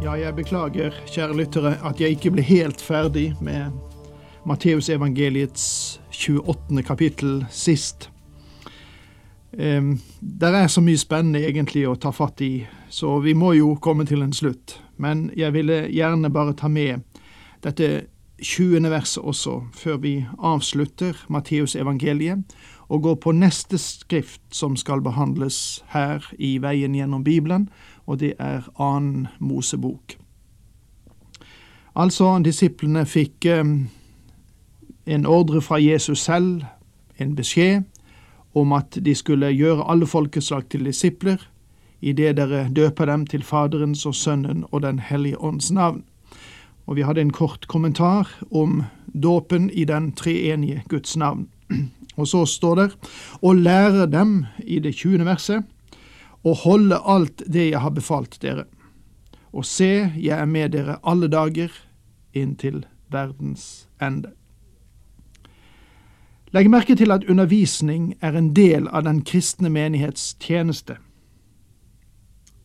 Ja, jeg beklager, kjære lyttere, at jeg ikke ble helt ferdig med Matteusevangeliets 28. kapittel sist. Um, der er så mye spennende egentlig å ta fatt i, så vi må jo komme til en slutt. Men jeg ville gjerne bare ta med dette 20. verset også, før vi avslutter Matteusevangeliet og går på neste skrift som skal behandles her i Veien gjennom Bibelen, og det er annen Mosebok. Altså, disiplene fikk eh, en ordre fra Jesus selv, en beskjed, om at de skulle gjøre alle folkeslag til disipler, idet dere døper dem til Faderens og Sønnen og Den hellige ånds navn. Og vi hadde en kort kommentar om dåpen i den treenige Guds navn. Og så står det, og lære dem, i det 20. verset, å holde alt det jeg har befalt dere. Og se, jeg er med dere alle dager inntil verdens ende. Legg merke til at undervisning er en del av den kristne menighets tjeneste.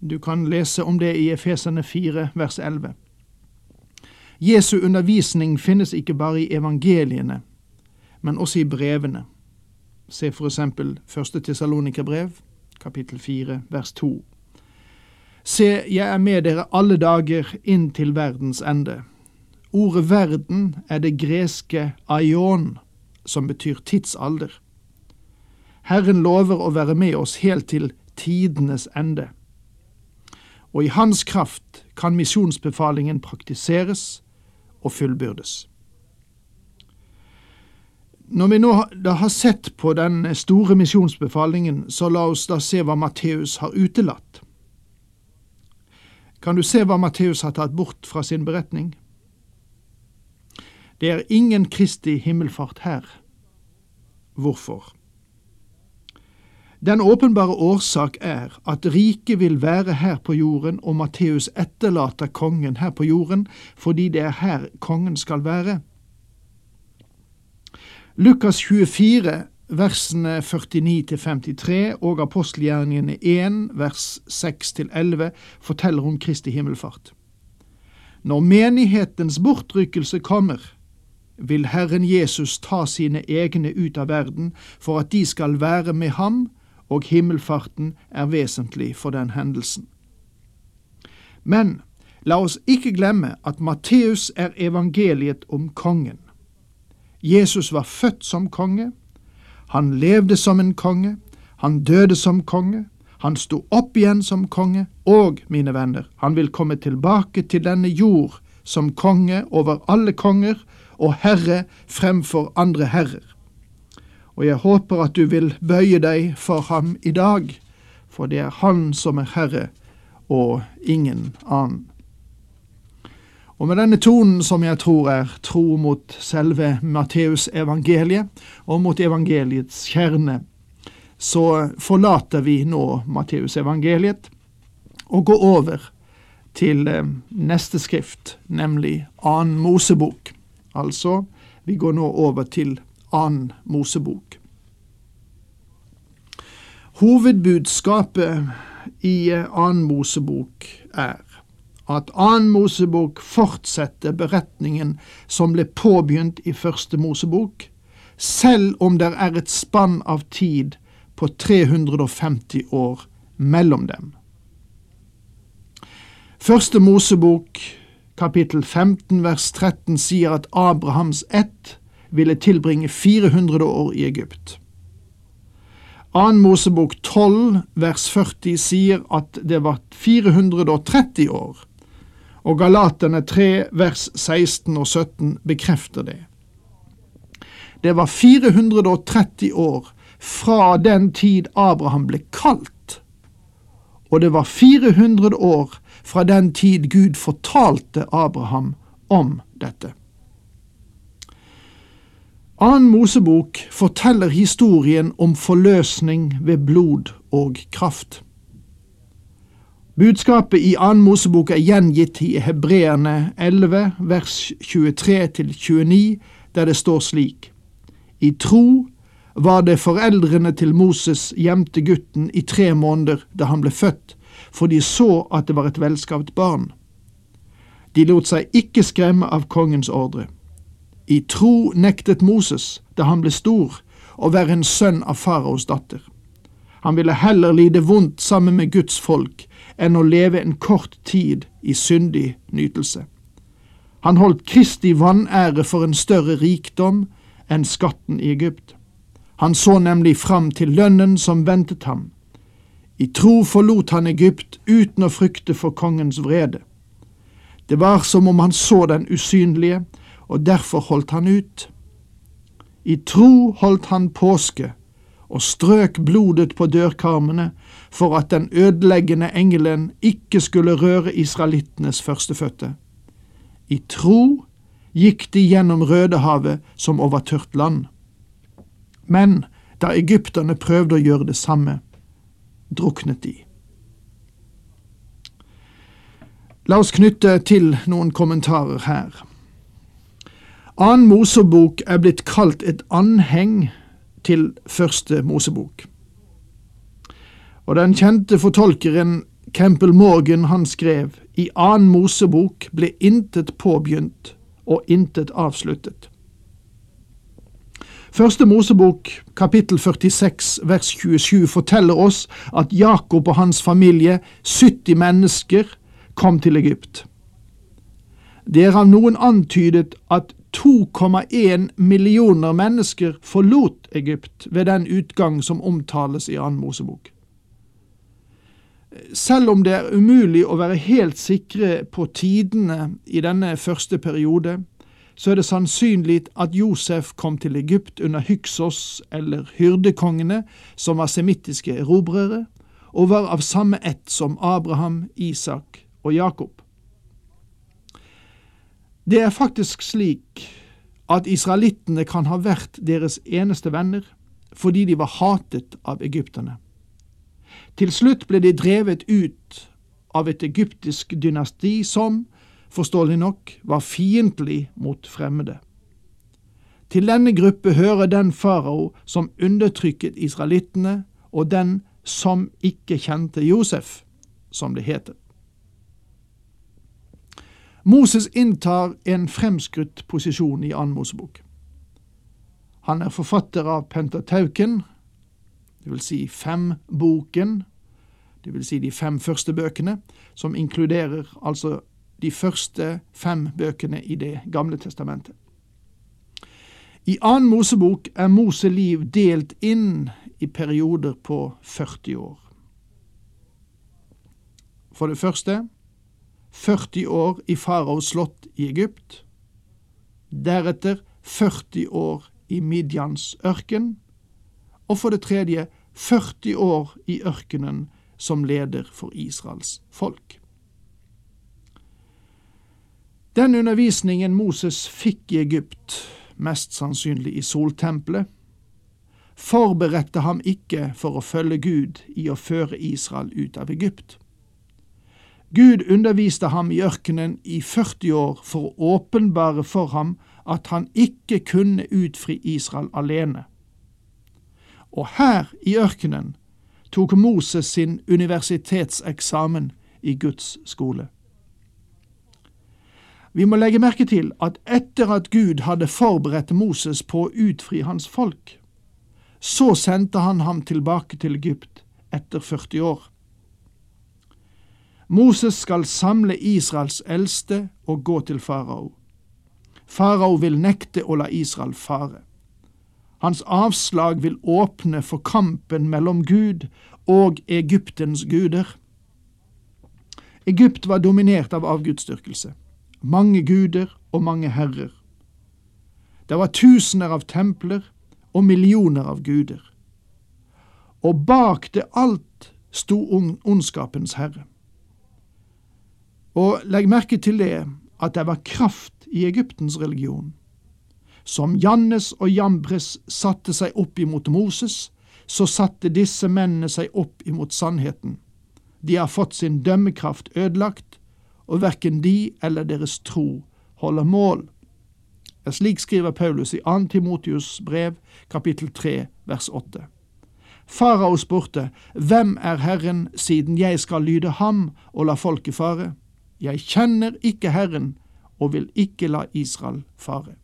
Du kan lese om det i Efesene 4, vers 11. Jesu undervisning finnes ikke bare i evangeliene, men også i brevene. Se for eksempel første Tessalonikerbrev, kapittel 4, vers 2. Se, jeg er med dere alle dager inn til verdens ende. Ordet verden er det greske aion, som betyr tidsalder. Herren lover å være med oss helt til tidenes ende. Og i Hans kraft kan misjonsbefalingen praktiseres og fullbyrdes. Når vi nå da har sett på den store misjonsbefalingen, så la oss da se hva Matteus har utelatt. Kan du se hva Matteus har tatt bort fra sin beretning? Det er ingen Kristi himmelfart her. Hvorfor? Den åpenbare årsak er at riket vil være her på jorden, og Matteus etterlater kongen her på jorden fordi det er her kongen skal være. Lukas 24, versene 49-53 og apostelgjerningene 1, vers 6-11 forteller om Kristi himmelfart. Når menighetens bortrykkelse kommer, vil Herren Jesus ta sine egne ut av verden for at de skal være med ham, og himmelfarten er vesentlig for den hendelsen. Men la oss ikke glemme at Matteus er evangeliet om kongen. Jesus var født som konge, han levde som en konge, han døde som konge, han sto opp igjen som konge, og, mine venner, han vil komme tilbake til denne jord som konge over alle konger og herre fremfor andre herrer. Og jeg håper at du vil bøye deg for ham i dag, for det er han som er herre, og ingen annen. Og med denne tonen som jeg tror er tro mot selve Matteusevangeliet, og mot evangeliets kjerne, så forlater vi nå Matteusevangeliet og går over til eh, neste skrift, nemlig annen Mosebok. Altså, vi går nå over til annen Mosebok. Hovedbudskapet i eh, annen Mosebok er at annen Mosebok fortsetter beretningen som ble påbegynt i første Mosebok, selv om det er et spann av tid på 350 år mellom dem. Første Mosebok kapittel 15 vers 13 sier at Abrahams ett ville tilbringe 400 år i Egypt. Annen Mosebok 12 vers 40 sier at det var 430 år, og Galaterne 3 vers 16 og 17 bekrefter det. Det var 430 år fra den tid Abraham ble kalt, og det var 400 år fra den tid Gud fortalte Abraham om dette. Annen Mosebok forteller historien om forløsning ved blod og kraft. Budskapet i Annen Mosebok er gjengitt i Hebreerne 11, vers 23-29, der det står slik. I tro var det foreldrene til Moses gjemte gutten i tre måneder da han ble født, for de så at det var et velskapt barn. De lot seg ikke skremme av kongens ordre. I tro nektet Moses, da han ble stor, å være en sønn av faraos datter. Han ville heller lide vondt sammen med Guds folk enn å leve en kort tid i syndig nytelse. Han holdt Kristi vanære for en større rikdom enn skatten i Egypt. Han så nemlig fram til lønnen som ventet ham. I tro forlot han Egypt uten å frykte for kongens vrede. Det var som om han så den usynlige, og derfor holdt han ut. I tro holdt han påske og strøk blodet på dørkarmene for at den ødeleggende engelen ikke skulle røre israelittenes førstefødte. I tro gikk de gjennom Rødehavet som over tørt land. Men da egypterne prøvde å gjøre det samme, druknet de. La oss knytte til noen kommentarer her. Annen Mosebok er blitt kalt et anheng til første Mosebok. Og den kjente fortolkeren Campbell Morgan han skrev i annen Mosebok ble intet påbegynt og intet avsluttet. Første Mosebok kapittel 46 vers 27 forteller oss at Jakob og hans familie, 70 mennesker, kom til Egypt. Det er av noen antydet at 2,1 millioner mennesker forlot Egypt ved den utgang som omtales i annen Mosebok. Selv om det er umulig å være helt sikre på tidene i denne første periode, så er det sannsynlig at Josef kom til Egypt under Hyksos eller hyrdekongene, som var semittiske erobrere, og var av samme ett som Abraham, Isak og Jakob. Det er faktisk slik at israelittene kan ha vært deres eneste venner fordi de var hatet av egypterne. Til slutt ble de drevet ut av et egyptisk dynasti som, forståelig nok, var fiendtlig mot fremmede. Til denne gruppe hører den farao som undertrykket israelittene, og den som ikke kjente Josef, som det heter. Moses inntar en fremskrutt posisjon i annen Mosebok. Han er forfatter av Pentatauken, vil si femboken, det vil si de fem første bøkene, som inkluderer altså de første fem bøkene i Det gamle testamentet. I annen Mosebok er Mose liv delt inn i perioder på 40 år. For det første 40 år i faraos slott i Egypt, deretter 40 år i Midjans ørken, og for det tredje 40 år i ørkenen som leder for Israels folk. Den undervisningen Moses fikk i Egypt, mest sannsynlig i soltempelet, forberedte ham ikke for å følge Gud i å føre Israel ut av Egypt. Gud underviste ham i ørkenen i 40 år for å åpenbare for ham at han ikke kunne utfri Israel alene. Og her i ørkenen tok Moses sin universitetseksamen i Guds skole. Vi må legge merke til at etter at Gud hadde forberedt Moses på å utfri hans folk, så sendte han ham tilbake til Egypt etter 40 år. Moses skal samle Israels eldste og gå til farao. Farao vil nekte å la Israel fare. Hans avslag vil åpne for kampen mellom Gud og Egyptens guder. Egypt var dominert av avgudsdyrkelse. Mange guder og mange herrer. Det var tusener av templer og millioner av guder. Og bak det alt sto ondskapens herre. Og legg merke til det at det var kraft i Egyptens religion. Som Jannes og Jambres satte seg opp imot Moses, så satte disse mennene seg opp imot sannheten. De har fått sin dømmekraft ødelagt, og verken de eller deres tro holder mål. Slik skriver Paulus i 2. Timotius brev, kapittel 3, vers 8. Farao spurte, Hvem er Herren, siden jeg skal lyde ham og la folket fare? Jeg kjenner ikke Herren og vil ikke la Israel fare.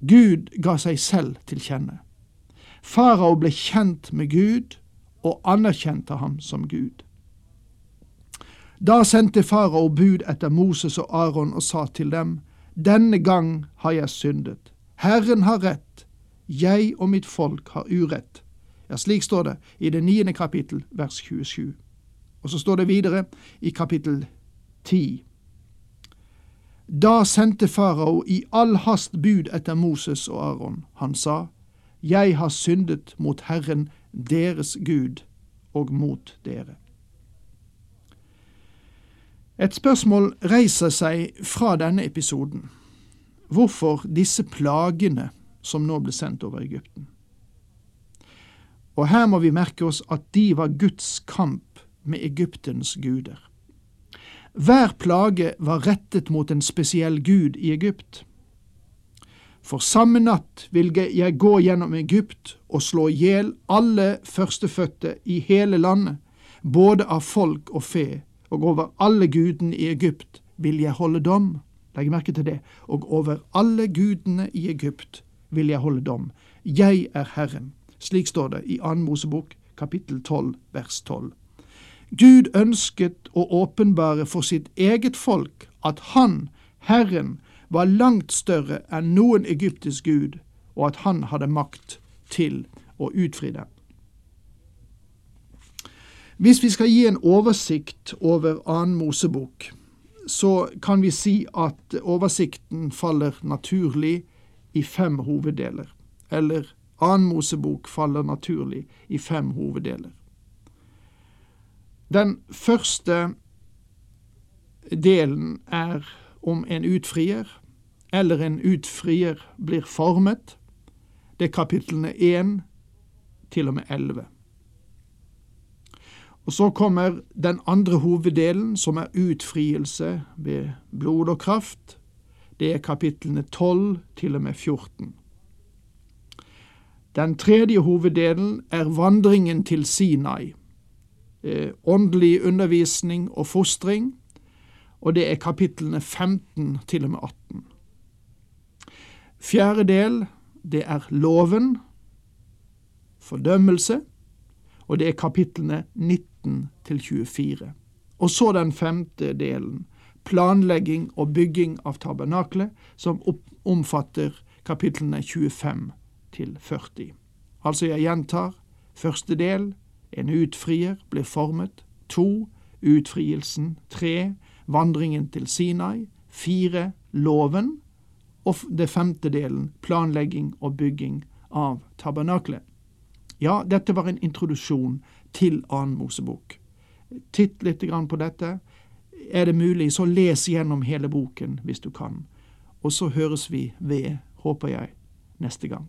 Gud ga seg selv til kjenne. Farao ble kjent med Gud og anerkjente ham som Gud. Da sendte farao bud etter Moses og Aron og sa til dem, Denne gang har jeg syndet. Herren har rett, jeg og mitt folk har urett. Ja, slik står det i det niende kapittel, vers 27. Og så står det videre i kapittel 10. Da sendte farao i all hast bud etter Moses og Aron. Han sa, Jeg har syndet mot Herren deres Gud og mot dere. Et spørsmål reiser seg fra denne episoden. Hvorfor disse plagene som nå ble sendt over Egypten? Og her må vi merke oss at de var Guds kamp med Egyptens guder. Hver plage var rettet mot en spesiell gud i Egypt. For samme natt vil jeg gå gjennom Egypt og slå i hjel alle førstefødte i hele landet, både av folk og fe, og over alle gudene i Egypt vil jeg holde dom. Legg merke til det. Og over alle gudene i Egypt vil jeg holde dom. Jeg er Herren. Slik står det i 2. Mosebok kapittel 12 vers 12. Gud ønsket å åpenbare for sitt eget folk at han, Herren, var langt større enn noen egyptisk gud, og at han hadde makt til å utfri dem. Hvis vi skal gi en oversikt over annen Mosebok, så kan vi si at oversikten faller naturlig i fem hoveddeler. Eller annen Mosebok faller naturlig i fem hoveddeler. Den første delen er om en utfrier, eller en utfrier blir formet. Det er kapitlene 1 til og med 11. Og Så kommer den andre hoveddelen, som er utfrielse ved blod og kraft. Det er kapitlene 12 til og med 14. Den tredje hoveddelen er vandringen til Sinai åndelig undervisning og fostring, og det er kapitlene 15 til og med 18. Fjerde del, det er loven, fordømmelse, og det er kapitlene 19 til 24. Og så den femte delen, planlegging og bygging av tabernaklet, som omfatter kapitlene 25 til 40. Altså, jeg gjentar, første del, en utfrier ble formet. To. Utfrielsen. Tre. Vandringen til Sinai. Fire. Loven. Og det femte delen planlegging og bygging av tabernaklet. Ja, dette var en introduksjon til annen Mosebok. Titt litt på dette. Er det mulig, så les gjennom hele boken hvis du kan. Og så høres vi ved, håper jeg, neste gang.